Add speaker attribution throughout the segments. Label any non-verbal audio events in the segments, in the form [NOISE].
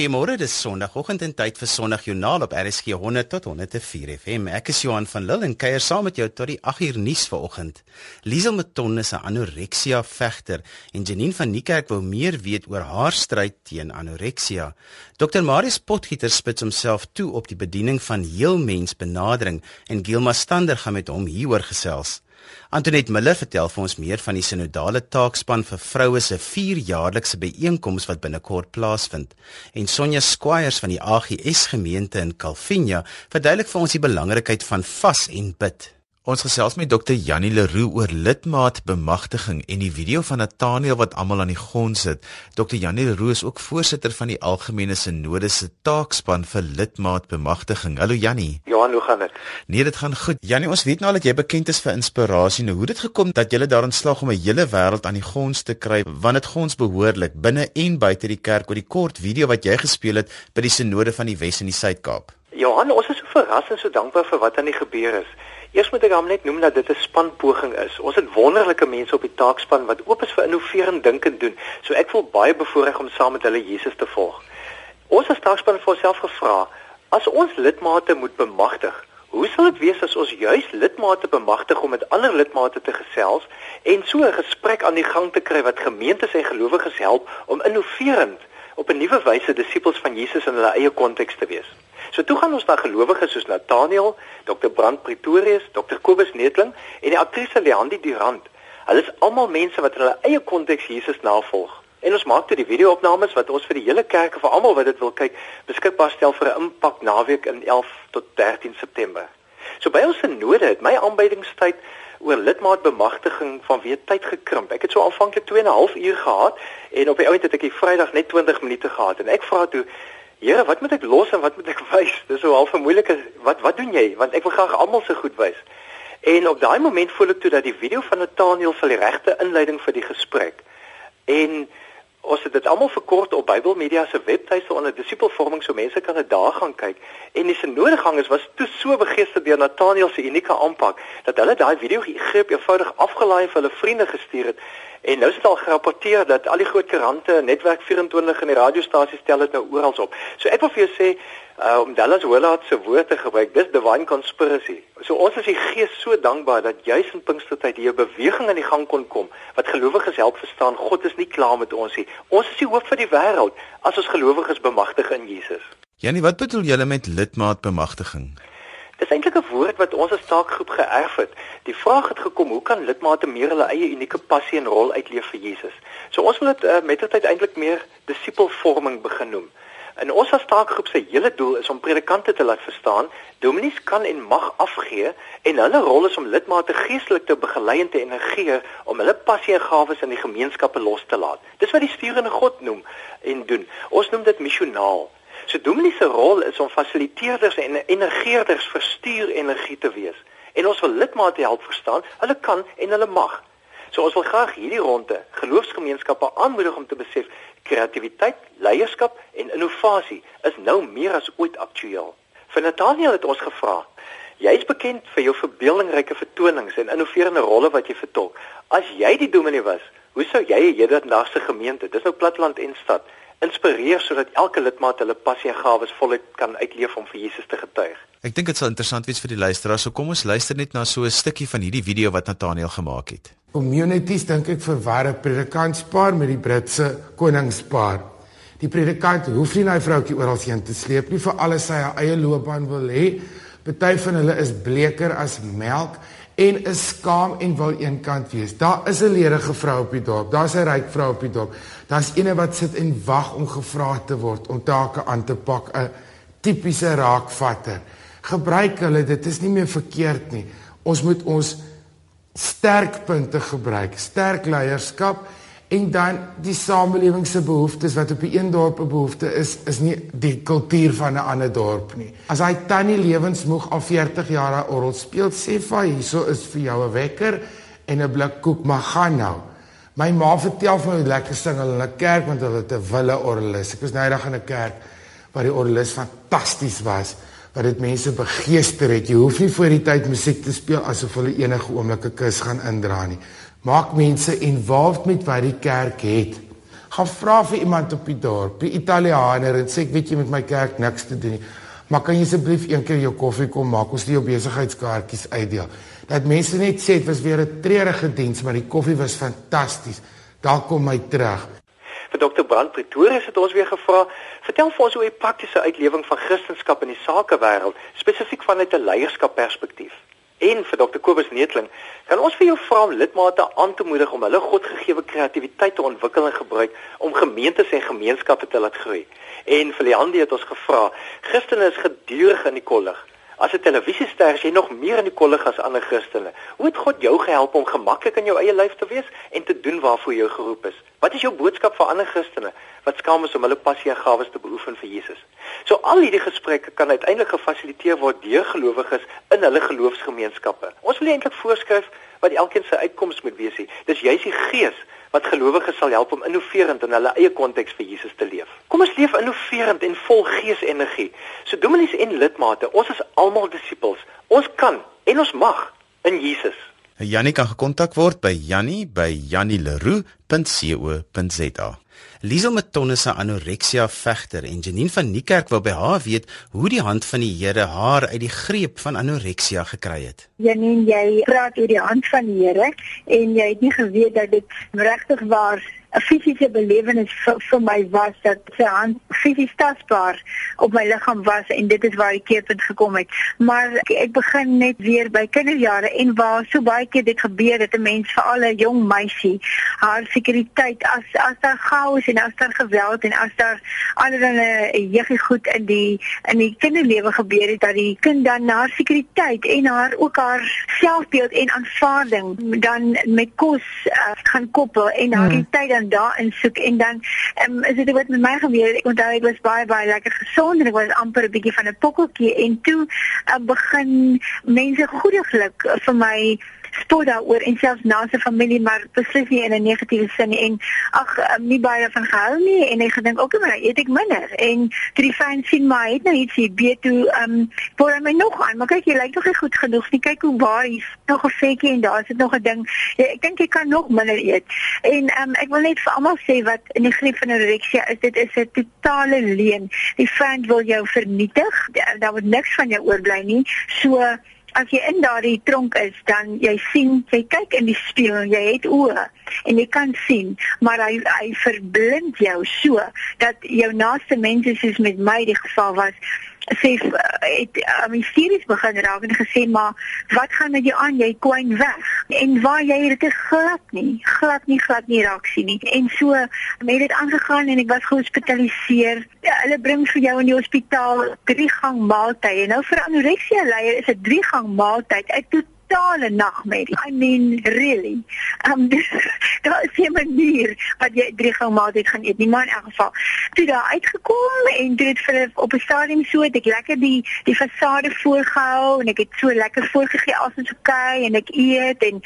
Speaker 1: Goeiemôre, dis Sondagoggend en tyd vir Sondagjoernaal op RSG 100 tot 104 FM. Ek is Johan van Lille en kuier saam met jou tot die 8 uur nuus vanoggend. Liesel Meton is 'n anoreksia vegter en Janine van Niekerk wou meer weet oor haar stryd teen anoreksia. Dr Marius Potgieter spits homself toe op die bediening van heelmensbenadering en Gilma Stander gaan met hom hieroor gesels. Antoinette Miller vertel vir ons meer van die sinodale taakspan vir vroue se 4-jaarlikse byeenkoms wat binnekort plaasvind. En Sonja Squires van die AGS gemeente in Calvinia verduidelik vir ons die belangrikheid van vas en bid. Ons gesels met Dr. Janie Leroux oor lidmaatbemagtiging en die video van Nathaniel wat almal aan die grond sit. Dr. Janie Leroux is ook voorsitter van die Algemene Sinode se taakspan vir lidmaatbemagtiging. Hallo Janie.
Speaker 2: Johan, hoe gaan dit?
Speaker 1: Nee, dit gaan goed. Janie, ons weet nou dat jy bekend is vir inspirasie. Nou, hoe het dit gekom dat jy daarin slaag om 'n hele wêreld aan die grond te kry? Want dit gons behoorlik binne en buite die kerk oor die kort video wat jy gespeel het by die Sinode van die Wes en die Suid-Kaap.
Speaker 2: Johan, ons is so verras en so dankbaar vir wat aan die gebeur is. Eers moet ek hom net noem dat dit 'n spanpoging is. Ons het wonderlike mense op die taakspan wat oop is vir innoverend dink en doen. So ek voel baie bevoorreg om saam met hulle Jesus te volg. Ons as taakspan het vir onsself gevra, as ons lidmate moet bemagtig, hoe sal dit wees as ons juis lidmate bemagtig om met ander lidmate te gesels en so 'n gesprek aan die gang te kry wat gemeentes en gelowiges help om innoverend op 'n nuwe wyse disippels van Jesus in hulle eie konteks te wees? So toe gaan ons na gelowiges soos Nathaniel, Dr. Brand Pretorius, Dr. Kobus Netling en die aktrise Leandi Durant. Hulle is almal mense wat in hulle eie konteks Jesus navolg. En ons maak toe die video-opnames wat ons vir die hele kerk en vir almal wat dit wil kyk, beskikbaar stel vir 'n impak naweek in 11 tot 13 September. So by ons synode het my aanbydingstyd oor lidmaatbemagtiging van weer tyd gekrimp. Ek het so aanvanklik 2 en 'n half uur gehad en op die ount het ek die Vrydag net 20 minute gehad en ek vra toe Here, wat moet ek los en wat moet ek [LAUGHS] wys? Dis so half 'n moeilike wat wat doen jy? Want ek wil graag almal se goed wys. En op daai oomblik voel ek toe dat die video van Nathaniel vir die regte inleiding vir die gesprek. En ons het dit almal verkort op Bybel Media se webtuiste onder disipelvorming so mense kan dit daar gaan kyk. En die synodegangers was toe so begeester deur Nathaniel se unieke aanpak dat hulle daai video greep eenvoudig afgelaai vir hulle vriende gestuur het En nou is dit al gerapporteer dat al die groot koerante, Netwerk 24 en die radiostasies stel dit nou oral op. So ek wil vir jou sê, uh, om Dallas Willard se woorde te gebruik, dis divine conspiracy. So ons is die gees so dankbaar dat juis in Pinkstertyd hier 'n beweging aan die gang kon kom wat gelowiges help verstaan God is nie klaar met ons nie. Ons is die hoop vir die wêreld as ons gelowiges bemagtig in Jesus.
Speaker 1: Janie, wat bedoel julle met lidmaatbemagtiging?
Speaker 2: Dis eintlik 'n woord wat ons as taakgroep geërf het. Die vraag het gekom, hoe kan lidmate meer hulle eie unieke passie en rol uitleef vir Jesus? So ons wil dit uh, met tyd eintlik meer disipelvorming begin noem. En ons as taakgroep se hele doel is om predikante te laat verstaan, dominees kan en mag afgee en hulle rol is om lidmate geestelik te begelei en te energieer om hulle passie en gawes in die gemeenskappe los te laat. Dis wat die sturende God noem en doen. Ons noem dit missionaal. So dominee se rol is om fasiliteerders en energieerders vir stuur energie te wees. En ons wil lidmate help verstaan, hulle kan en hulle mag. So ons wil graag hierdie ronde geloofsgemeenskappe aanmoedig om te besef kreatiwiteit, leierskap en innovasie is nou meer as ooit aktueel. Vir Nathaniel het ons gevra Jy is bekend vir jou verbeeldingryke vertonings en innoverende rolle wat jy vertolk. As jy die dominee was, hoe sou jy dit naaste gemeente, dis nou platland en stad, inspireer sodat elke lidmaat hulle passie en gawes voluit kan uitleef om vir Jesus te getuig.
Speaker 1: Ek dink dit sal interessant wees vir die luisteraars. So kom ons luister net na so 'n stukkie van hierdie video wat Nathaniel gemaak het.
Speaker 3: Communities dink ek verwar 'n predikantspaar met die Britse koningspaar. Die predikant hoef nie daai vroutjie oral heen te sleep nie vir alles sy eie loopbaan wil hê. Party van hulle is bleker as melk en is skaam en wil eenkant wees. Daar is 'n ledige vrou op die dorp. Daar's 'n ryk vrou op die dorp. Daar's eene wat sit en wag om gevra te word om take aan te pak, 'n tipiese raakvatter. Gebruik hulle, dit is nie meer verkeerd nie. Ons moet ons sterkpunte gebruik, sterk leierskap en dan die samelewing se behoeftes wat op 'n dorp 'n behoefte is, is nie die kultuur van 'n ander dorp nie. As hy tannie lewensmoeg al 40 jaar haar orgel speel, sê vir hierso is vir jou 'n wekker en 'n blik koek, maar gaan nou. My ma vertel van hoe lekker sing hulle in 'n kerk want hulle het 'n wille orgelis. Ek was eendag in 'n kerk waar die orgelis fantasties was, waar dit mense begeester het. Jy hoef nie voor die tyd musiek te speel asof hulle enige oomblik 'n kus gaan indra nie. Maak mense involved met wat die kerk het. Gaan vra vir iemand op die dorp, 'n Italiaaner en sê ek weet jy met my kerk niks te doen nie. Maar kan jy asseblief een keer jou koffie kom maak? Ons het jou besigheidskaartjies uitdeel. Dat mense net sê dit was weer 'n treurige diens, maar die koffie was fantasties. Daar kom my terug.
Speaker 2: Vir Dr. Brand Pretorius het ons weer gevra, vertel vir ons hoe 'n praktiese uitlewing van Christendom in die sakewêreld, spesifiek vanuit 'n leierskapperspektief. En vir Dr. Kobus Neetling, kan ons vir jou vra om lidmate aan te moedig om hulle godgegewe kreatiwiteit te ontwikkel en gebruik om gemeentes en gemeenskappe te laat groei. En vir Leandi het ons gevra, Christene is gedurig in die kollig. As 'n televisiester is jy nog meer in die kollig as ander Christene. Hoe het God jou gehelp om gemaklik in jou eie lewe te wees en te doen waarvoor jy geroep is? Wat is jou boodskap vir ander Christene wat skaam is om hulle passie en gawes te beoefen vir Jesus? So al hierdie gesprekke kan uiteindelik gefasiliteer word deur gelowiges in hulle geloofsgemeenskappe. Ons wil eintlik voorskryf wat elkeen se uitkoms moet wees. Dis juis die Gees wat gelowiges sal help om innoverend in hulle eie konteks vir Jesus te leef. Kom ons leef innoverend en vol geesenergie. So dominees en lidmate, ons is almal disippels. Ons kan en ons mag in Jesus.
Speaker 1: Jannie kan gekontak word by jannie@jannieleroe.co.za. Liesel Matonne se anoreksia vegter en Janine van Niekerk wil by haar weet hoe die hand van die Here haar uit die greep van anoreksia gekry het.
Speaker 4: Janine, jy praat oor die hand van die Here en jy het nie geweet dat dit regtig waar 'n fisiese belewenis vir, vir my was dat sy hand fisies tasbaar op my liggaam was en dit is waar die keerpunt gekom het. Maar ek, ek begin net weer by kinderjare en waar so baie keer dit gebeur dat 'n mens vir al 'n jong meisie haar sekuriteit as as daar chaos en as daar geweld en as daar allerlei jeugie goed in die in die kinderlewe gebeur het dat die kind dan na sekuriteit en haar ook haar selfbeeld en aanvaarding dan met kos uh, gaan koppel en haar hmm. tyd dan daarin soek en dan um, is dit wat met my gebeur ek onthou ek was baie baie lekker gesond en ek was amper 'n bietjie van 'n pokkeltjie en toe uh, begin mense goediglik vir my spot daaroor en selfs na sy familie maar beslis nie in 'n negatiewe sin en ag um, nie baie van gehou nie en ek gedink ook maar eet ek minder. En toe die fyn sien maar het nou iets hier. Be toe ehm um, voor my nog aan? Maar kyk jy lyk nog nie goed genoeg nie. Kyk hoe waar hier nog 'n vetjie en daar is dit nog 'n ding. Ja, ek dink jy kan nog minder eet. En ehm um, ek wil net vir almal sê wat in die griep van anorexia is dit is 'n totale leuen. Die fyn wil jou vernietig. Daar word niks van jou oorbly nie. So as jy in daardie tronk is, dan jy sien, jy kyk in die spieël, jy het oë en jy kan sien, maar hy hy verblind jou so dat jou naaste mense soos met my die geval was sê het um, mysteries begin raak en gesê maar wat gaan met jou aan? Jy kwyn weg. En waar jy dit glad nie glad nie glad nie raak sien nie. En so het dit aangegaan en ek was gehospitaliseer. Ja, hulle bring vir jou in die hospitaal drie gang maaltye. Nou vir anoreksia leier is 'n drie gang maaltyd toe totale nagmerrie. I mean really. Um [LAUGHS] daar is 'n manier wat jy drie gou maaltyd gaan eet. Nie maar in elk geval. Toe daar uitgekom en dit vir op 'n stadium so het ek lekker die die fasade voorgehou en ek het so lekker voorgegee as ons okay en ek eet en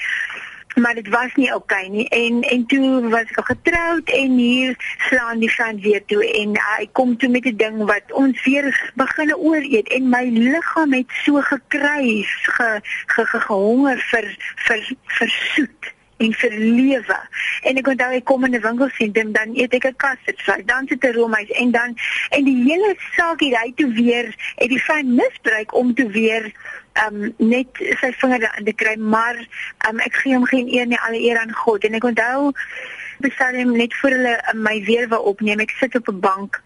Speaker 4: maar dit was nie oukei okay nie en en toe was ek getroud en hier slaan die van weer toe en hy kom toe met 'n ding wat ons weer begin ooreet en my liggaam het so gekry ge, ge, ge gehonger vir vir vir soet en vir lewe. En ek onthou ek kom in 'n winkelsentrum dan eet ek 'n kassetsy, dan sit 'n roomys en dan en die hele saakie hy toe weer het die fyn misbruik om toe weer um net sy vinger daarin te kry, maar um ek gee hom geen eer nie, alle eer aan God. En ek onthou bestel hom net voor hulle um, my weer wou opneem. Ek sit op 'n bank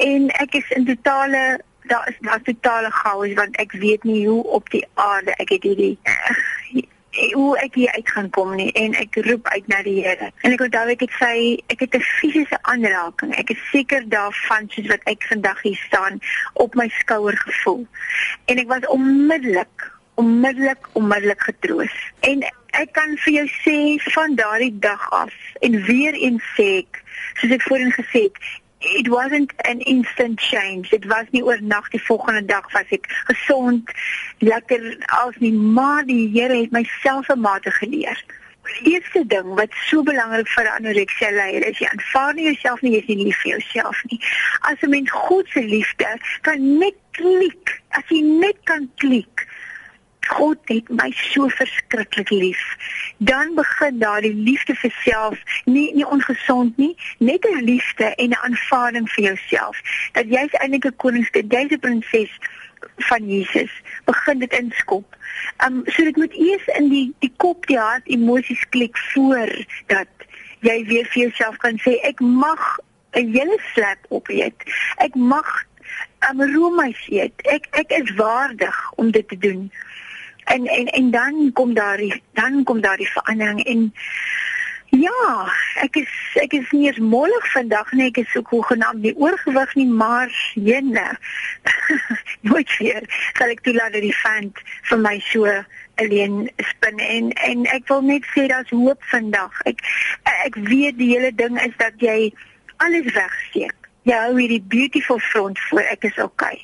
Speaker 4: en ek is in totale daar is daar totale chaos want ek weet nie hoe op die aarde ek het hierdie hoe ek hier uit gaan kom nie en ek roep uit na die Here. En ek onthou ek het sy ek het 'n fisiese aanraking. Ek is seker daarvan soos wat ek vandag hier staan op my skouer gevoel. En ek was onmiddellik onmiddellik onmiddellik getroos. En ek kan vir jou sê van daardie dag af en weer eens sê ek soos ek voorheen gesê het, it wasn't an instant change. Dit was nie oornag die volgende dag was ek gesond, lekker as nie, maar die Here het my self 'n mate geleer. Die eerste ding wat so belangrik vir anoreksia leier is, jy aanvaar nie jouself nie, jy is nie lief vir jouself nie. As 'n mens God se liefde kan net klik, as jy net kan klik. God het my so verskriklik lief dan begin daar die liefde vir self, nie nie ongesond nie, net 'n liefde en 'n aanvaarding vir jouself. Dat jy's eintlik 'n koningskind, jy's 'n prinses van Jesus. Begin dit inskop. Um so dit moet eers in die die kop, die hart, emosies klik voor dat jy weer vir jouself kan sê ek mag 'n hele slap op eet. Ek mag 'n um, roomys eet. Ek ek is waardig om dit te doen en en en dan kom daar die dan kom daar die verandering en ja, ek is ek is nie eens mollig vandag nie, ek is so hoegenaamd nie oorgewig nie, maar jenne. [LAUGHS] Nooit weer sal ek toelaat dat die vent vir my so alleen spin en en ek wil net sê daar's hoop vandag. Ek ek weet die hele ding is dat jy alles wegsteek. Jy hou hierdie beautiful front voor, ek is okay.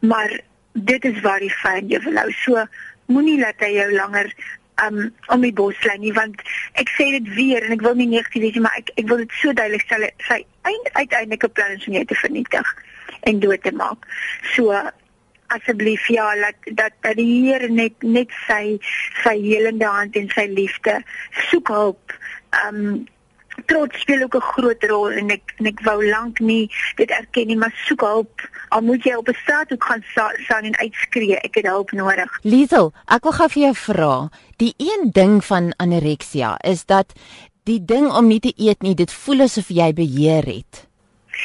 Speaker 4: Maar dit is waar die fyn wil hou. So moenie laat hy jou langer um om die bos lê nie want ek sê dit weer en ek wil nie negatief wees nie maar ek ek wil dit so duidelik stel sy eind, uiteindelike plan is om jou te vernietig en dood te maak. So asseblief ja dat dat die Here net net sy sy helende hand en sy liefde soek hulp. Um trots speel ook 'n groot rol en ek en ek wou lank nie dit erken nie maar soek hulp. Al moet jy op 'n straat ook gaan staan en uitskree ek het hulp nodig.
Speaker 5: Liesel ek wil gou vir jou vra die een ding van anoreksia is dat die ding om nie te eet nie dit voel asof jy beheer het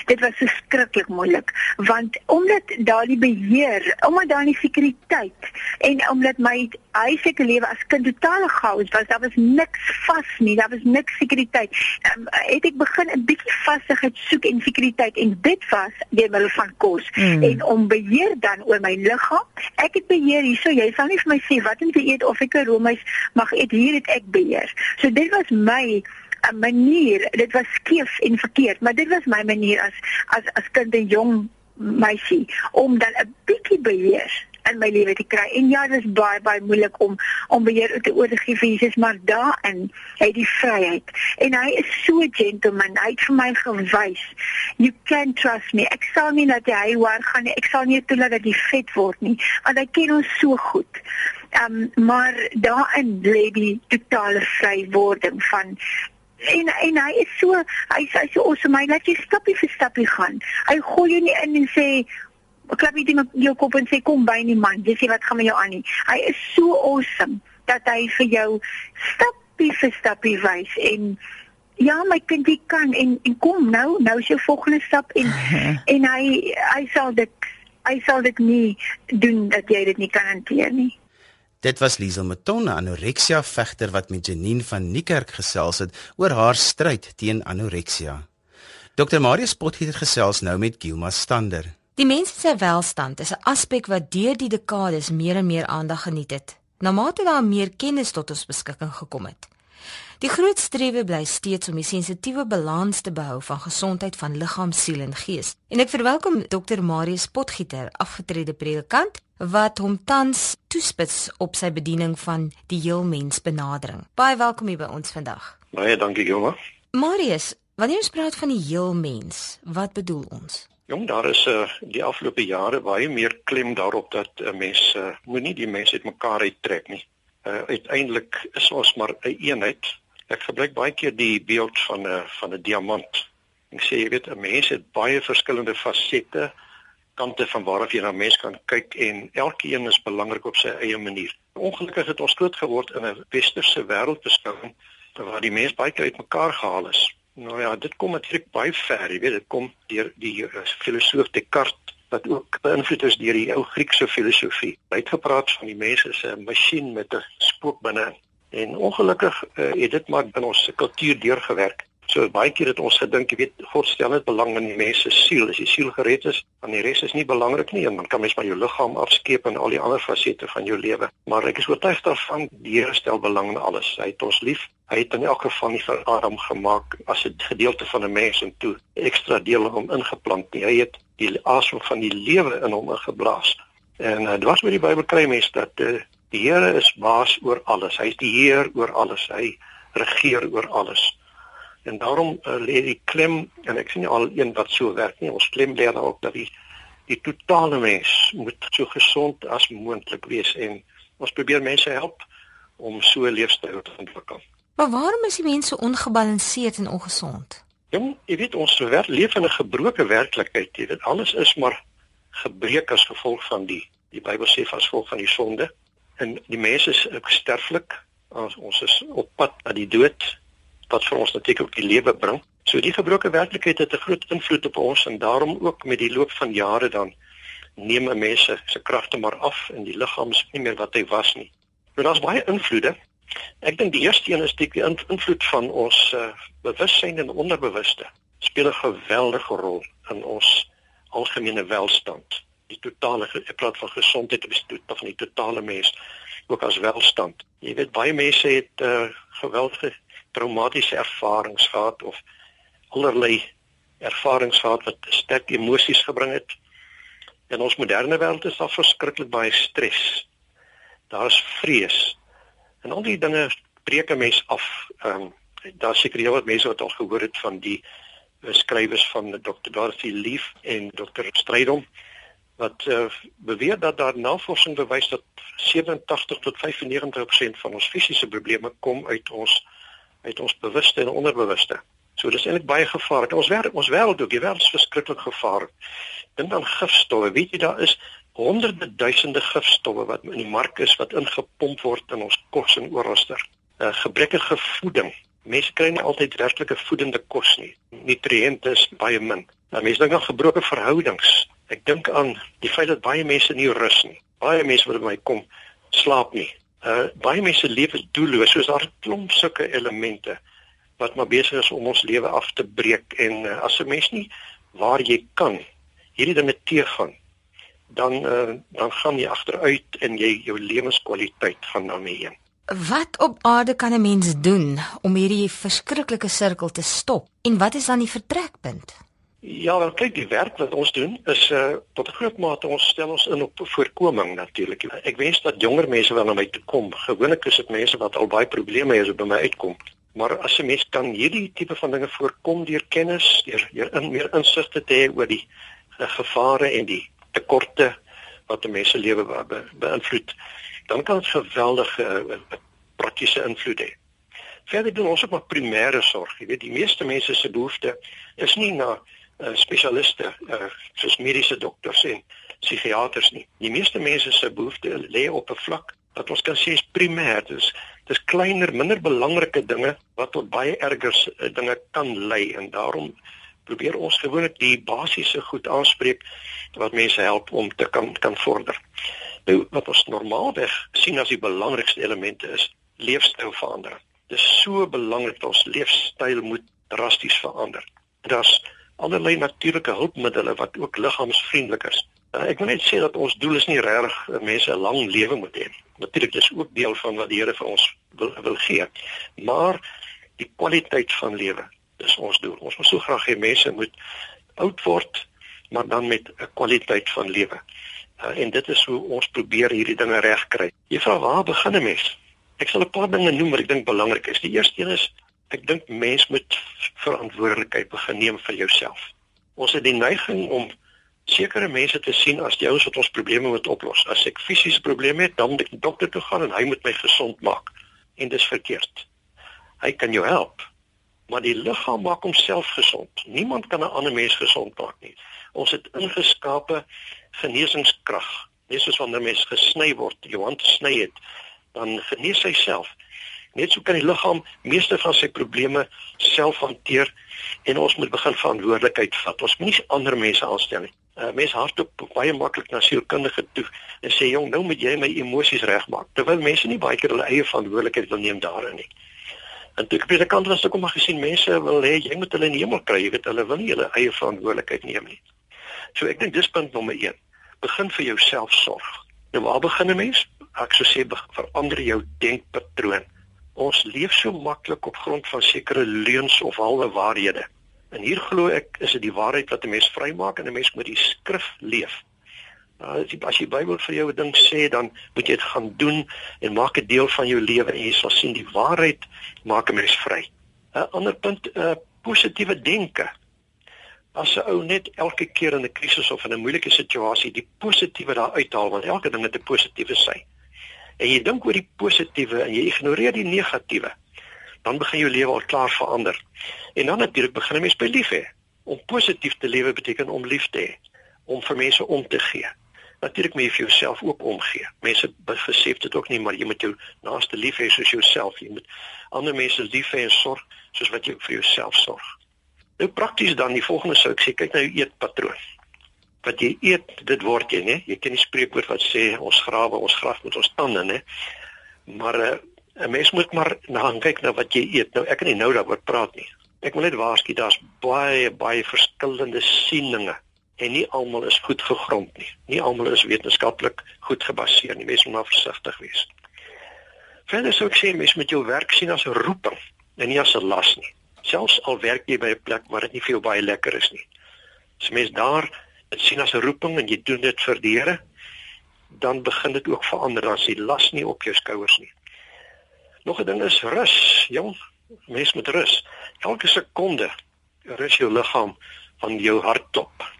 Speaker 4: dit was verskriklik moeilik want omdat daardie beheer, omdat daar nie sekuriteit en omdat my huislike lewe as kind totale chaos was, daar was niks vas nie, daar was niks sekuriteit. Um, het ek begin 'n bietjie vastigheid soek en sekuriteit en dit was deur middel van kos mm. en om beheer dan oor my liggaam. Ek het beheer hierso, jy sal nie vir my sê wat om te eet of ek 'n roomys mag eet, hier het ek beheer. So dit was my 'n manier, dit was skeef en verkeerd, maar dit was my manier as as as kind en jong meisie om dan 'n bietjie beheer in my lewe te kry. En ja, dit is baie baie moeilik om om beheer te oorgee vir Jesus, maar daarin het hy vryheid. En hy is so gentleman. Hy het vir my gewys, you can trust me. Ek sal nie dat hy waar gaan nie. Ek sal nie toelaat dat hy vet word nie, want hy ken ons so goed. Um maar daarin lê die totale vrywording van en en hy is so hy sê so awesome. Hy laat jy stappie vir stappie gaan. Hy gooi jou nie in en sê klap jy net jou kop en sê kom by nie man jy sê wat gaan met jou aan nie. Hy is so awesome dat hy vir jou stappie vir stappie wys en ja my kind jy kan. En en kom nou nou is jou volgende stap en [LAUGHS] en hy hy sal dit hy sal dit nie doen dat jy dit nie kan hanteer nie
Speaker 1: Dit was Liesel Matonne, anoreksia vegter wat met Janine van Niekerk gesels het oor haar stryd teen anoreksia. Dr Marius Potgieter gesels nou met Gilma Stander.
Speaker 6: Die mens se welstand is 'n aspek wat deur die dekades meer en meer aandag geniet het. Na mate daar meer kennis tot ons beskikking gekom het. Die groot strewe bly steeds om die sensitiewe balans te behou van gesondheid van liggaam, siel en gees. En ek verwelkom Dr Marius Potgieter, afgetrede predikant wat hom tans toespits op sy bediening van die heel mens benadering. Baie welkom hier by ons vandag.
Speaker 7: Baie dankie, Joma.
Speaker 6: Marius, wanneer ons praat van die heel mens, wat bedoel ons?
Speaker 7: Jong, daar is uh, die afgelope jare baie meer klem daarop dat 'n uh, mens uh, moenie die mens uitmekaar uittrek nie. Uh, uiteindelik is ons maar 'n een eenheid. Ek gebruik baie keer die beeld van 'n uh, van 'n diamant. Ek sê jy weet 'n mens het baie verskillende fasette kante van waarop jy na mens kan kyk en elkeen is belangrik op sy eie manier. Ongelukkig het ons groot geword in 'n westerse wêreldbeskouing waar die mens baie uit mekaar gehaal is. Nou ja, dit kom natuurlik baie ver, jy weet, dit kom deur die uh, filosoof Descartes wat ook beïnvloed is deur die ou Griekse filosofie. Hy het gepraat van die mens as 'n masjien met 'n spook binne. En ongelukkig uh, het dit maar in ons kultuur deurgewerk. So baie keer het ons gedink, jy weet, God stel net belang in die mens se siel. As die siel gered is, dan die res is nie belangrik nie en dan kan mens maar jou liggaam afskeep en al die ander fasette van jou lewe. Maar ek is oortuig daarvan die Here stel belang in alles. Hy het ons lief. Hy het in elk geval nie vir Adam gemaak as 'n gedeelte van 'n mens en toe ekstra dele om ingeplant nie. Hy het die asem van die lewe in hom ingeblaas. En uh, dit was met die Bybel kry mens dat uh, die Here is baas oor alles. Hy is die Heer oor alles. Hy regeer oor alles. En daarom uh, lê die klem en ek sien al een wat so werk nie. Ons klem lê daarop dat die die totale mens moet so gesond as moontlik wees en ons probeer mense help om so 'n leefstyl te ontwikkel.
Speaker 6: Maar waarom is die mense ongebalanseerd en ongesond?
Speaker 7: Ja, jy weet ons leef in 'n gebroke werklikheid. Jy weet alles is maar gebreek as gevolg van die die Bybel sê as gevolg van die sonde. En die mense is sterflik. Ons is op pad na die dood wat vir ons natuurlik ook die lewe bring. So die gebroke werklikheid het 'n groot invloed op ons en daarom ook met die loop van jare dan neem 'n mens se kragte maar af en die liggaam is nie meer wat hy was nie. Nou daar's baie invloede. Ek dink die eerste een is die invloed van ons uh, bewussyn en onderbewuste speel 'n geweldige rol in ons algemene welstand. Die totale ek praat van gesondheid op die van die totale mens ook as welstand. Jy weet baie mense het uh, geweldige traumatiese ervarings gehad of allerlei ervarings gehad wat sterk emosies gebring het. In ons moderne wêreld is daar verskriklik baie stres. Daar's vrees. En al die dinge breek 'n mens af. Ehm um, daar seker jy wat mense wat al gehoor het van die beskrywers van Dr. Dorothy Leaf en Dr. Strydom wat uh, beweer dat daar navorsing bewys dat 87 tot 95% van ons fisiese probleme kom uit ons uit ons bewuste en onderbewuste. So dis eintlik baie gevaarlik. Ons wêreld ons wêreld ook, die wêreld is verskriklik gevaarlik. Dink aan gifstowwe. Weet jy daar is honderde duisende gifstowwe wat in die mark is wat ingepomp word in ons kos en oralster. 'n uh, Gebrekkige voeding. Mense kry nie altyd werklike voedende kos nie. Nutriënte is baie min. Nou mense dink aan gebroke verhoudings. Ek dink aan die feit dat baie mense nie rus nie. Baie mense wat by my kom, slaap nie. Uh baie mense lewe doelloos. Soos daar 'n klomp sulke elemente wat maar besig is om ons lewe af te breek en uh, as 'n mens nie waar jy kan hierdie dinge teëgaan dan uh, dan gaan jy agteruit en jy jou lewenskwaliteit gaan daarmee heen.
Speaker 6: Wat op aarde kan 'n mens doen om hierdie verskriklike sirkel te stop? En wat is dan die vertrekpunt?
Speaker 7: Ja, wel kyk, die werk wat ons doen is uh tot 'n groot mate ons stel ons in op voorkoming natuurlik. Ek wens dat jonger mense wel na my toe kom. Gewoonlik is dit mense wat al baie probleme het as by my uitkom. Maar as 'n mens kan hierdie tipe van dinge voorkom deur kennis, deur deur in meer insigte te hê oor die uh, gevare en die tekorte wat 'n mens se lewe be, beïnvloed, dan kan dit geweldige uh, praktiese invloed hê. Verder doen ons ook maar primêre sorg. Jy weet, die meeste mense se behoefte is nie na uh, spesialiste uh, soos mediese dokters en psigiaters nie. Die meeste mense se behoefte lê op 'n vlak wat ons kan sê is primêr. Dis dis kleiner, minder belangrike dinge wat tot baie erger uh, dinge kan lei en daarom probeer ons gewoonlik die basiese goed aanspreek wat mense help om te kan kan vorder. Nou wat ons normaalweg sien as die belangrikste elemente is leefstylverandering. Dit is so belangrik dat ons leefstyl moet drasties verander. Daar's allerlei natuurlike hulpmiddels wat ook liggaamsvriendelik is. Uh, ek wil net sê dat ons doel is nie regtig uh, mense 'n lang lewe moet hê natuurlik dis ook deel van wat die Here vir ons wil wil gee. Maar die kwaliteit van lewe, dis ons doel. Ons wil so graag hê mense moet oud word, maar dan met 'n kwaliteit van lewe. Uh, en dit is hoe ons probeer hierdie dinge regkry. Jy vra waar begin 'n mens? Ek sal 'n paar dinge noem wat ek dink belangrik is. Die eerste een is ek dink mens moet verantwoordelikheid begin neem vir jouself. Ons het die neiging om sekere mense te sien as die ouens wat ons probleme moet oplos. As ek fisiese probleme het, dan moet ek dokter toe gaan en hy moet my gesond maak. En dis verkeerd. Hy kan jou help, maar die liggaam maak homself gesond. Niemand kan 'n ander mens gesond maak nie. Ons het ingeskape genesingskrag. Net soos wanneer 'n mens gesny word, jou hand gesny het, dan genees hy self. Net so kan die liggaam meeste van sy probleme self hanteer en ons moet begin verantwoordelikheid vat. Ons moenie ander mense aanstel nie uh, mense hardop baie maklik na sielkundige toe en sê jong nou moet jy my emosies regmaak terwyl mense nie baie keer hulle eie verantwoordelikheid wil neem daarin nie. En toe ek by die kant was ek kom maar gesien mense wil hê jy moet hulle in die hemel kry, jy weet hulle wil nie hulle eie verantwoordelikheid neem nie. So ek dink dis punt nommer 1. Begin vir jouself sorg. Nou waar begin 'n mens? Ek sou sê verander jou denkpatroon. Ons leef so maklik op grond van sekere leuns of halwe waarhede. En hier glo ek is dit die waarheid wat 'n mens vrymaak en 'n mens moet die skrif leef. Nou as jy as die Bybel vir jou 'n ding sê, dan moet jy dit gaan doen en maak dit deel van jou lewe en jy sal sien die waarheid maak 'n mens vry. 'n Ander punt, uh, positiewe denke. As 'n ou net elke keer in 'n krisis of in 'n moeilike situasie die positiewe daar uithaal, want elke ding het 'n positiewe sy. En jy dink oor die positiewe en jy ignoreer die negatiewe, dan begin jou lewe al klaar verander. En dan natuurlik begin 'n mens by lief hê. Om positief te lewe beteken om lief te hê, om vir mense om te gee. Natuurlik moet jy vir jouself ook omgee. Mense besef dit ook nie, maar jy moet jou naaste lief hê soos jouself. Jy moet ander mense lief hê en sorg soos wat jy vir jouself sorg. Nou prakties dan die volgende sou ek sê kyk na jou eetpatroon wat jy eet, dit word jy, né? Jy ken die spreekwoord wat sê ons grawe, ons graf met ons tande, né? Maar uh, 'n mens moet maar na kyk na wat jy eet. Nou ek kan nie nou daaroor praat nie. Ek wil net waarsku daar's baie baie verskillende sieninge en nie almal is goed gegrond nie. Nie almal is wetenskaplik goed gebaseer nie. Mens moet maar versigtig wees. Verder sou ek sê mens moet jou werk sien as 'n roeping en nie as 'n las nie. Selfs al werk jy by 'n plek waar dit nie vir jou baie lekker is nie. As mens daar sien as 'n roeping en jy doen dit vir die Here, dan begin dit ook verander as die las nie op jou skouers nie. Nog 'n ding is rus, jong. Mens moet rus. Elke sekonde rus jou liggaam van jou hartklop.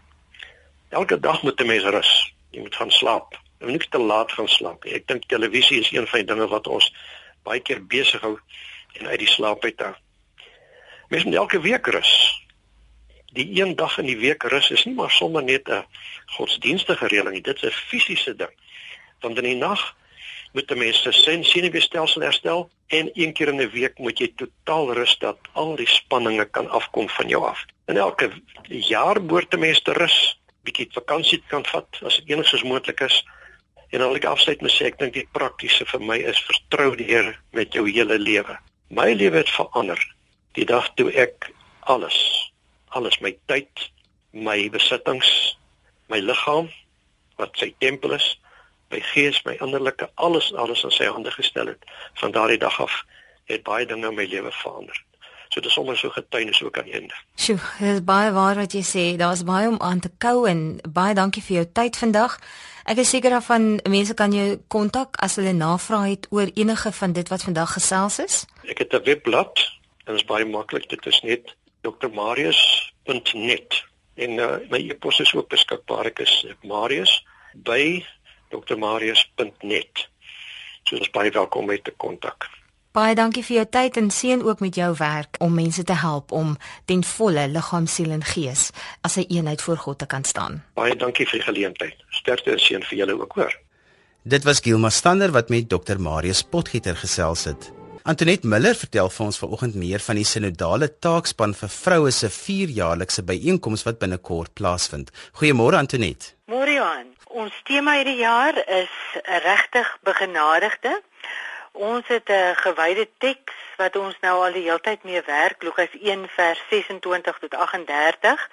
Speaker 7: Elke dag moet 'n mens rus. Jy moet gaan slaap. Jy moet nie te laat gaan slaap nie. Ek dink televisie is een van die dinge wat ons baie keer besig hou en uit die slaap uit hou. Mens moet elke week rus die een dag in die week rus is nie maar sommer net 'n godsdienstige reëling nie, dit is 'n fisiese ding. Want in die nag moet 'n mens se senuweestelsel herstel en een keer in 'n week moet jy totaal rus dat al die spanninge kan afkom van jou af. En elke jaar behoort 'n mens te rus, bietjie vakansie kan vat as dit enigstens moontlik is. En al ek afsluit met sê ek dink die praktiese vir my is vertrou die Here met jou hele lewe. My lewe het verander die dag toe ek alles alles my tyd, my besittings, my liggaam wat sy tempel is, my gees, my innerlike alles alles in sy hande gestel het. Van daardie dag af het baie dinge in my lewe verander. So dis sommer so getuienis ook aan einde.
Speaker 6: Sjoe, dit is baie waar wat jy sê. Daar's baie om aan te kou en baie dankie vir jou tyd vandag. Ek is seker daarvan mense kan jou kontak as hulle navraag het oor enige van dit wat vandag gesels is.
Speaker 7: Ek het 'n webblad en dit is baie maklik. Dit is net drmarius.net en uh, my e-pos is ook beskikbaar. Ek is Marius by drmarius.net. So dis baie welkom om met te kontak.
Speaker 6: Baie dankie vir jou tyd en seën ook met jou werk om mense te help om ten volle liggaam, siel en gees as 'n een eenheid voor God te kan staan.
Speaker 7: Baie dankie vir die geleentheid. Sterkte en seën vir julle ook hoor.
Speaker 1: Dit was Gilma Stander wat met Dr Marius Potgieter gesels het. Antoinette Miller vertel vir ons vanoggend meer van die sinodale taakspan vir vroue se 4-jaarlikse byeenkoms wat binnekort plaasvind. Goeiemôre Antoinette.
Speaker 8: Môre Johan. Ons tema hierdie jaar is regtig begenadigde. Ons het 'n gewyde teks wat ons nou al die hele tyd mee werk, Lukas 1 vers 26 tot 38.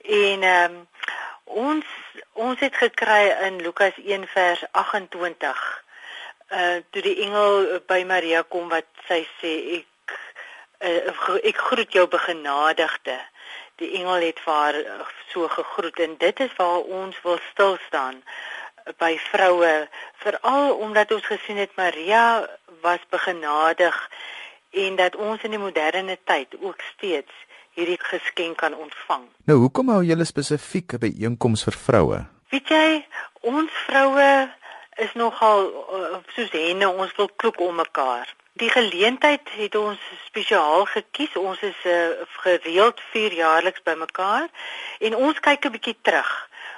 Speaker 8: En ehm um, ons ons het gekry in Lukas 1 vers 28 uh toe die engel by Maria kom wat sy sê ek uh, ek groet jou begenadigde. Die engel het vir haar so gegroet en dit is waar ons wil stil staan by vroue veral omdat ons gesien het Maria was begenadig en dat ons in die moderne tyd ook steeds hierdie geskenk kan ontvang.
Speaker 9: Nou hoekom hou julle spesifiek by einkoms vir vroue?
Speaker 8: Weet jy, ons vroue is nogal uh, soos henne, ons wil kloek om mekaar. Die geleentheid het ons spesiaal gekies. Ons is uh, gereeld 4 jaarliks bymekaar en ons kyk 'n bietjie terug.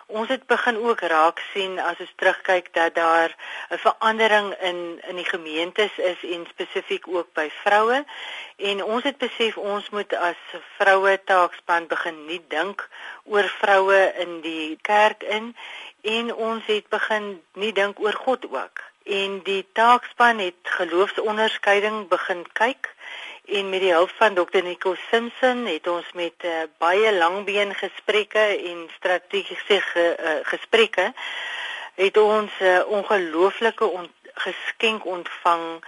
Speaker 8: Ons het begin ook raak sien as ons terugkyk dat daar 'n verandering in in die gemeentes is en spesifiek ook by vroue en ons het besef ons moet as vroue taakspan begin nie dink oor vroue in die kerk in en ons het begin nie dink oor God ook. En die taakspan het geloofsonderskeiding begin kyk en met die hulp van Dr Nico Simpson het ons met uh, baie langbeen gesprekke en strategiese ge, uh, gesprekke het ons 'n uh, ongelooflike on, geskenk ontvang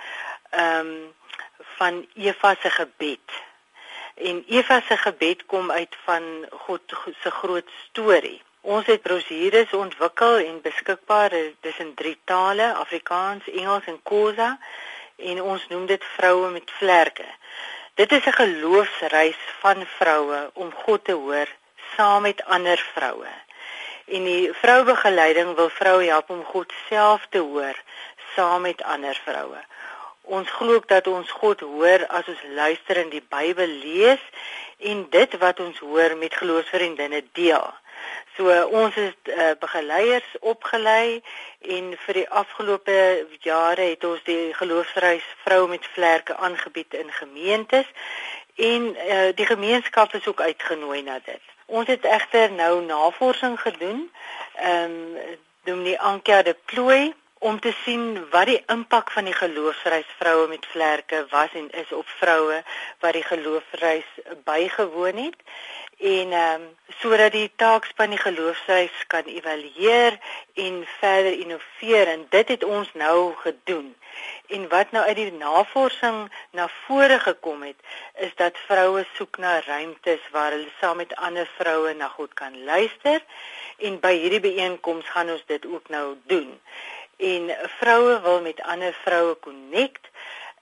Speaker 8: ehm um, van Eva se gebed. En Eva se gebed kom uit van God se groot storie. Ons het brosjures ontwikkel en beskikbaar dis in drie tale, Afrikaans, Engels en Khoza en ons noem dit vroue met vlerke. Dit is 'n geloofsreis van vroue om God te hoor saam met ander vroue. En die vroubegeleiding wil vroue help om God self te hoor saam met ander vroue. Ons glo dat ons God hoor as ons luister in die Bybel lees en dit wat ons hoor met geloofsvriendinne deel. So ons is uh, begeleiers opgelei en vir die afgelope jare het ons die geloofsreis vrou met vlerke aangebied in gemeentes en uh, die gemeenskap is ook uitgenooi na dit. Ons het egter nou navorsing gedoen. Ehm um, Dominee Ankia de Plooi om te sien wat die impak van die geloofsreis vroue met vlerke was en is op vroue wat die geloofsreis bygewoon het. En ehm um, sodat die taakspan die geloofsreis kan evalueer en verder innoveer. En dit het ons nou gedoen. En wat nou uit die navorsing na vore gekom het, is dat vroue soek na ruimtes waar hulle saam met ander vroue na God kan luister. En by hierdie byeenkoms gaan ons dit ook nou doen en vroue wil met ander vroue connect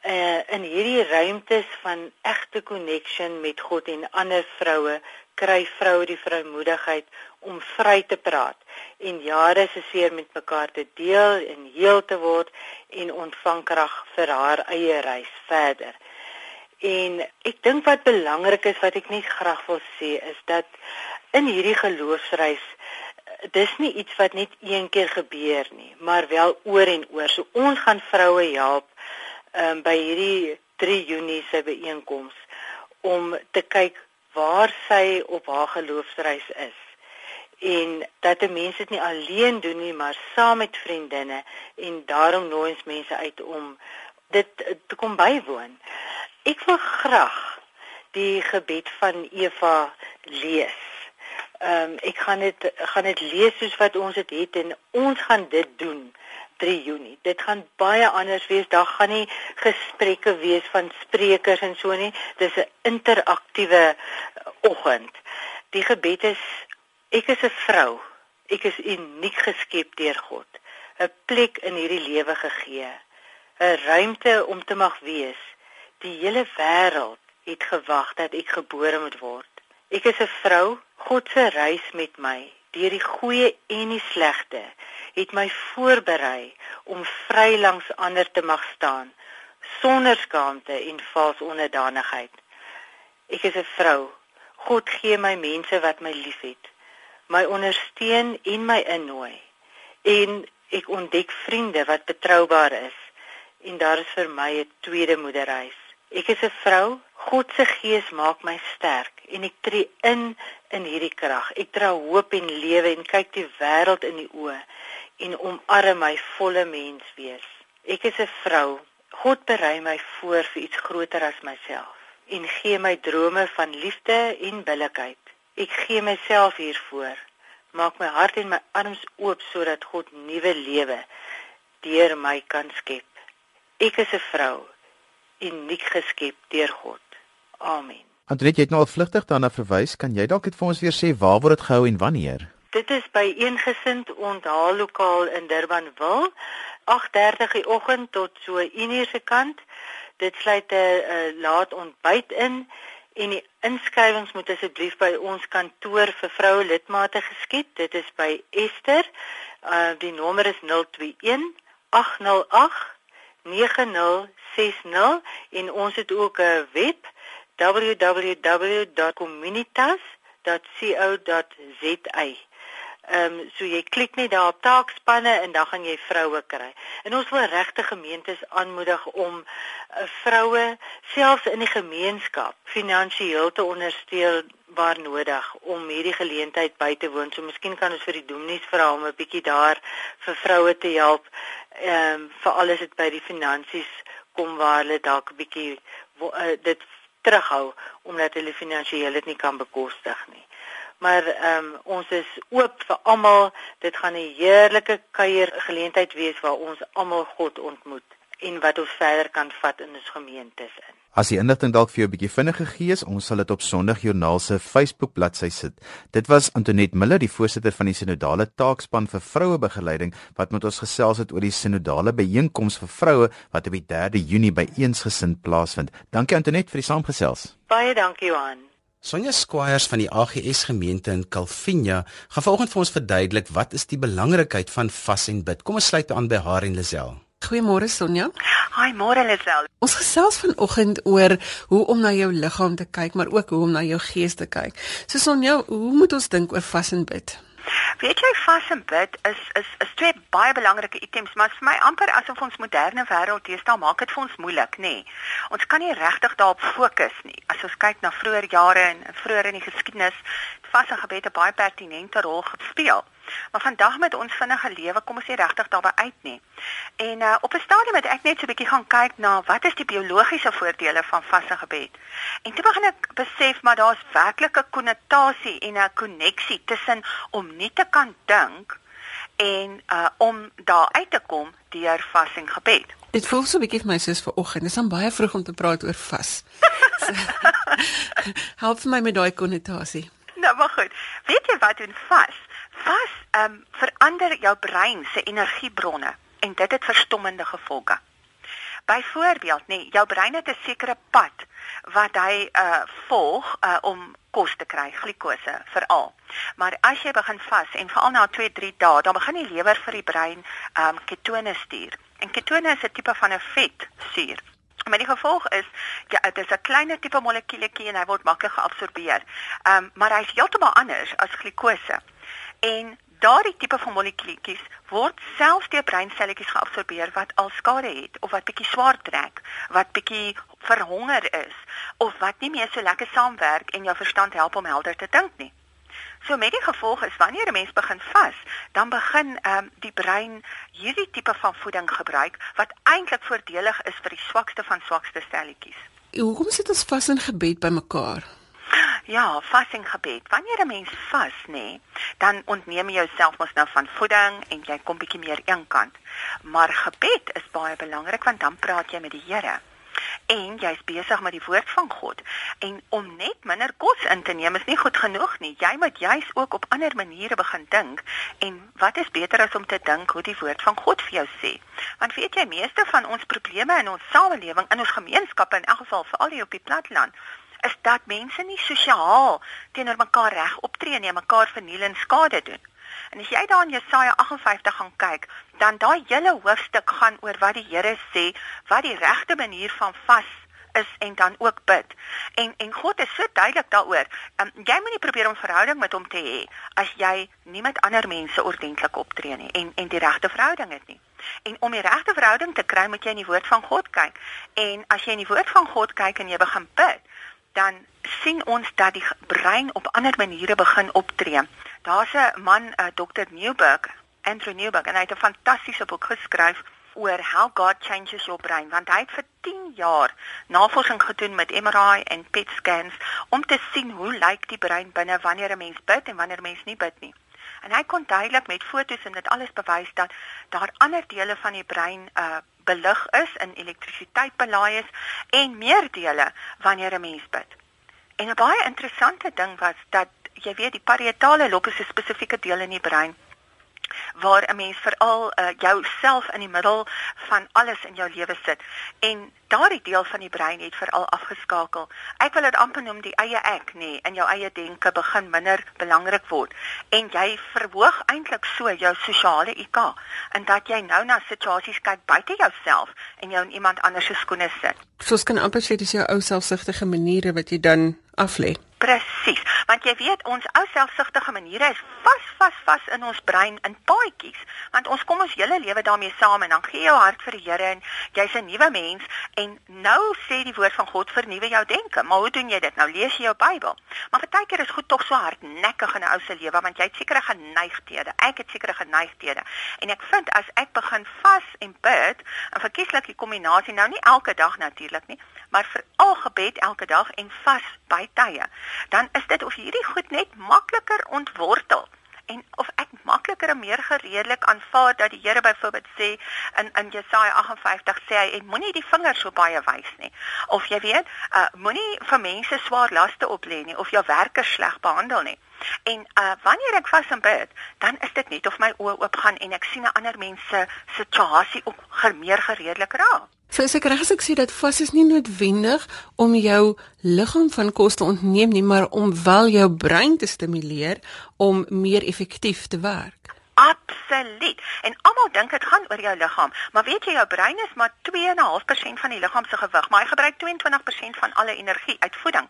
Speaker 8: uh, in hierdie ruimtes van egte connection met God en ander vroue kry vroue die vrymoedigheid om vry te praat en jare se seer met mekaar te deel en heel te word en ontvang krag vir haar eie reis verder. En ek dink wat belangrik is wat ek net graag wil sê is dat in hierdie geloofsreis dis nie iets wat net een keer gebeur nie, maar wel oor en oor. So ons gaan vroue help um, by hierdie 3 Junie se byeenkoms om te kyk waar sy op haar geloofsreis is en dat die mense dit nie alleen doen nie maar saam met vriendinne en daarom nooi ons mense uit om dit te kom bywoon. Ek wil graag die gebed van Eva lees ehm um, ek gaan dit gaan dit lees soos wat ons dit het, het en ons gaan dit doen 3 Junie. Dit gaan baie anders wees. Daar gaan nie gesprekke wees van sprekers en so nie. Dis 'n interaktiewe oggend. Die gebed is ek is 'n vrou. Ek is uniek geskep deur God. 'n Plek in hierdie lewe gegee. 'n Ruimte om te mag wees. Die hele wêreld het gewag dat ek gebore moet word. Ek is 'n vrou, God se reis met my deur die goeie en die slegte het my voorberei om vry langs ander te mag staan sonder skaamte en vals onderdanigheid. Ek is 'n vrou. God gee my mense wat my liefhet, my ondersteun en my innooi. En ek ontdek vriende wat betroubaar is en daar is vir my 'n tweede moederhuis. Ek is 'n vrou. God se gees maak my sterk en ek tree in in hierdie krag. Ek dra hoop en lewe en kyk die wêreld in die oë en omarm my volle mens wees. Ek is 'n vrou. God berei my voor vir iets groter as myself en gee my drome van liefde en billikheid. Ek gee myself hiervoor. Maak my hart en my arms oop sodat God nuwe lewe deur my kan skep. Ek is 'n vrou uniek geskep deur God. Amen.
Speaker 9: Andret, jy het nou al vlugtig daarna verwys, kan jy dalk net vir ons weer sê waar word dit gehou en wanneer?
Speaker 8: Dit is by Eengesind Onthaallokaal in Durbanville, 8:30 die oggend tot so 1:00 se kant. Dit sluit 'n uh, laat ontbyt in en die inskrywings moet asseblief by ons kantoor vir vroue lidmate geskied. Dit is by Esther. Uh, die nommer is 021 808 9060 en ons het ook 'n web www.communitas.co.za. Ehm um, so jy klik net daar op taakspanne en dan gaan jy vroue kry. En ons wil regte gemeentes aanmoedig om uh, vroue selfs in die gemeenskap finansiëel te ondersteun waar nodig om hierdie geleentheid by te woon. So miskien kan ons vir die dominees vra om 'n bietjie daar vir vroue te help. Ehm um, vir alles dit by die finansies kom waar hulle dalk 'n bietjie uh, dit terughou omdat hulle finansiëel dit nie kan bekostig nie maar ehm um, ons is oop vir almal. Dit gaan 'n heerlike kuier geleentheid wees waar ons almal God ontmoet en wat ons verder kan vat in ons gemeentes in.
Speaker 9: As die inligting dalk vir jou 'n bietjie vinniger is, ons sal dit op Sondagjoernaal se Facebook bladsy sit. Dit was Antoinette Miller, die voorsitter van die Sinodale Taakspan vir Vrouebegeleiding, wat met ons gesels het oor die Sinodale byeenkoms vir vroue wat op die 3de Junie by Eensgesind plaasvind. Dankie Antoinette vir die saamgesels.
Speaker 8: Baie dankie Johan.
Speaker 1: Sonja Squires van die AGS gemeente in Calvinia gaan vanoggend vir ons verduidelik wat is die belangrikheid van vas en bid. Kom ons sluit aan by haar en Lisel.
Speaker 10: Goeiemôre Sonja.
Speaker 11: Hi, môre Lisel.
Speaker 10: Ons gesels vanoggend oor hoe om na jou liggaam te kyk, maar ook hoe om na jou gees te kyk. So Sonja, hoe moet ons dink oor vas en bid?
Speaker 11: Weet jy vas en bid is is is twee baie belangrike items, maar vir my amper asof ons moderne wêreld teestel maak dit vir ons moeilik, nê. Nee. Ons kan nie regtig daarop fokus nie. As ons kyk na vroeë jare en vroeër in die geskiedenis, het vas en gebed 'n baie pertinente rol gespeel. Maar vandag met ons vinnige lewe kom ons nie regtig daarby uit nie. En uh, op 'n stadium het ek net so 'n bietjie gaan kyk na wat is die biologiese voordele van vaste gebed. En toe begin ek besef maar daar's werklik 'n konnotasie en 'n koneksie tussen om nie te kan dink en uh, om daar uit te kom deur vas en gebed.
Speaker 10: Dit voel so 'n bietjie vir my soos ver oggend. Dit is dan baie vroeg om te praat oor vas. So, [LAUGHS] [LAUGHS] help my met daai konnotasie.
Speaker 11: Nou, maar goed. Weet jy wat doen vas? Vas ehm um, verander jou brein se energiebronne en dit het verstommende gevolge. Byvoorbeeld, nee, jou brein het 'n sekere pad wat hy uh volg uh om kos te kry, glikose veral. Maar as jy begin vas en veral na 2-3 dae, dan begin die lewer vir die brein um ketone stuur. En ketone is 'n tipe van 'n vetsuur. Maar die gevolg is ja, dit is 'n kleiner tipe molekuuletjie en hy word maklik geabsorbeer. Um maar hy's heeltemal anders as glikose. En daardie tipe van molekuulietjies word selfs deur breinselletjies geabsorbeer wat al skade het of wat bietjie swaar trek, wat bietjie verhonger is of wat nie meer so lekker saamwerk en jou verstand help om helder te dink nie. So met die gevolg is wanneer 'n mens begin vas, dan begin ehm um, die brein hierdie tipe van voeding gebruik wat eintlik voordelig is vir die swakste van swakste stelletjies.
Speaker 10: Hoekom sit ons vas in gebed by mekaar? [GASPS]
Speaker 11: Ja, fasting gebed. Wanneer 'n mens vas, nê, dan ontneem jy jouself mos nou van voeding en jy kom bietjie meer eenkant. Maar gebed is baie belangrik want dan praat jy met die Here. En jy's besig met die woord van God. En om net minder kos in te neem is nie goed genoeg nie. Jy moet juis ook op ander maniere begin dink. En wat is beter as om te dink hoe die woord van God vir jou sê? Want weet jy, meeste van ons probleme in ons samelewing, in ons gemeenskappe in elk geval veral hier op die platteland, is dat mense nie sosiaal teenoor mekaar reg optree nie, mekaar verniel en skade doen. En as jy daar in Jesaja 58 gaan kyk, dan daai hele hoofstuk gaan oor wat die Here sê, wat die regte manier van vas is en dan ook bid. En en God is so duidelik daaroor. Um, jy moenie probeer om verhouding met hom te hê as jy nie met ander mense ordentlik optree nie en en die regte verhouding het nie. En om die regte verhouding te kry, moet jy in die woord van God kyk. En as jy in die woord van God kyk en jy begin bid, dan sien ons dat die brein op ander maniere begin optree. Daar's 'n man, uh, eh, Dr. Newberg, Andrew Newberg, en hy het 'n fantastiese boek geskryf oor how God changes your brain want hy het vir 10 jaar navorsing gedoen met MRI en PET scans om te sien hoe lyk die brein binne wanneer 'n mens bid en wanneer 'n mens nie bid nie. En hy kon duidelik met fotos en dit alles bewys dat daar ander dele van die brein uh belig is in elektrisiteit belaai is en meer dele wanneer 'n mens bid. En 'n baie interessante ding was dat jy weet die parietale lob is 'n spesifieke deel in die brein waar 'n mens veral uh, jouself in die middel van alles in jou lewe sit en daardie deel van die brein het veral afgeskakel. Ek wil dit amper noem die eie ek, nê, nee, in jou eie denke begin minder belangrik word en jy verhoog eintlik so jou sosiale IQ en dat jy nou na situasies kyk buite jouself en jou in iemand anders se skoene sit.
Speaker 10: Soos kan amper sê dis jou ou selfsugtige maniere wat jy dan aflê.
Speaker 11: Presies, want jy weet ons ou selfsugtige maniere is vas vas vas in ons brein in paadjies, want ons kom ons hele lewe daarmee saam en dan gee jy jou hart vir die Here en jy's 'n nuwe mens en nou sê die woord van God vernuwe jou denke. Maar hoe doen jy dit? Nou lees jy jou Bybel. Maar partykeer is goed tog so hardnekkig in 'n ou se lewe want jy het sekere geneigthede. Ek het sekere geneigthede. En ek vind as ek begin vas en bid, 'n verkieslik kombinasie nou nie elke dag natuurlik nie, maar vir al gebed elke dag en vas by tye dan is dit of hierdie goed net makliker ontwortel en of ek makliker en meer gereedelik aanvaar dat die Here byvoorbeeld sê in in Jesaja 58 sê hy en moenie die vinger so baie wys nie. Of jy weet uh, moenie vir mense swaar laste oplê nie of jou werkers sleg behandel nie en uh, wanneer ek vas en bid dan is dit net of my oë oop gaan en ek sien 'n ander mens se situasie ook meer gereedelik raak
Speaker 10: So as ek reg is ek sê dat vas is nie noodwendig om jou liggaam van kos te ontneem nie, maar om wel jou brein te stimuleer om meer effektief te werk.
Speaker 11: Absoluut. En almal dink dit gaan oor jou liggaam, maar weet jy jou brein is maar 2.5% van die liggaam se gewig, maar hy gebruik 22% van alle energie uit voeding.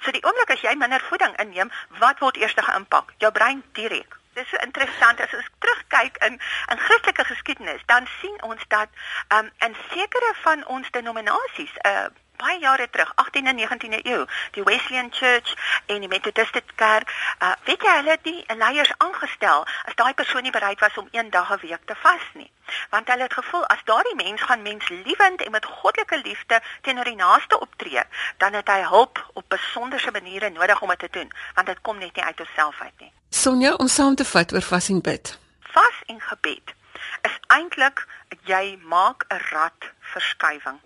Speaker 11: So die oomblik as jy minder voeding inneem, wat word eers geïmpak? Jou brein direk. Dis so interessant as ons terugkyk in in Christelike geskiedenis, dan sien ons dat um, in sekere van ons denominasies, uh baie jare terug, 18de en 19de eeu, die Wesleyan Church en die Methodist Kerk, uh, weet jy hulle het die leiers aangestel as daai persoon nie bereid was om een dag 'n week te vas nie. Want hulle het gevoel as daardie mens gaan mens liewend en met goddelike liefde teenoor die naaste optree, dan het hy hulp op besonderse maniere nodig om dit te doen, want dit kom net nie uit homself uit nie.
Speaker 10: Sonja, om saam te vat oor vas en bid.
Speaker 11: Vas en gebed is eintlik jy maak 'n rad verskywing.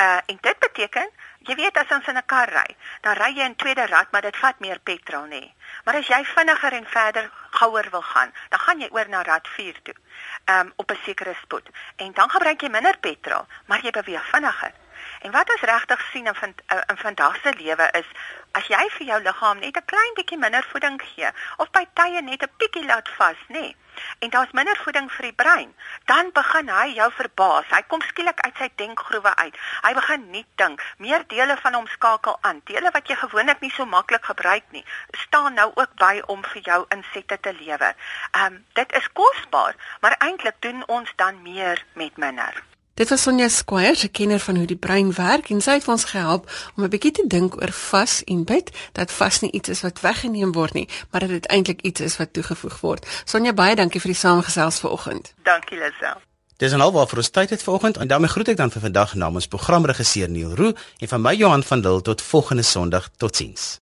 Speaker 11: Uh en dit beteken, jy weet as ons in 'n kar ry, dan ry jy in tweede rad, maar dit vat meer petrol nê. Maar as jy vinniger en verder gouer wil gaan, dan gaan jy oor na rad 4 toe. Um op 'n sekere spoed. En dan gebruik jy minder petrol, maar jy beweeg vinniger. En wat ons regtig sien in van uh, in vandag se lewe is as jy vir jou liggaam net 'n klein bietjie minder voeding gee of by tye net 'n bietjie laat vas, nê? Nee, en daar's minder voeding vir die brein, dan begin hy jou verbaas. Hy kom skielik uit sy denkgroewe uit. Hy begin nie dink. Meer dele van hom skakel aan. Dele wat jy gewoonlik nie so maklik gebruik nie, staan nou ook by om vir jou insette te lewer. Ehm um, dit is kosbaar, maar eintlik doen ons dan meer met minder.
Speaker 10: Dit was Sonja Squire, 'n kenner van hoe die brein werk en sy het ons gehelp om 'n bietjie te dink oor vas en bid, dat vas nie iets is wat weggeneem word nie, maar dat dit eintlik iets is wat toegevoeg word. Sonja, baie dankie vir die samegesels vanoggend.
Speaker 11: Dankie Lisel.
Speaker 1: Dis en alwaar vir ons tyd het vanoggend en daarmee groet ek dan vir vandag namens programregisseur Neil Roo en van my Johan van Dil tot volgende Sondag. Totsiens.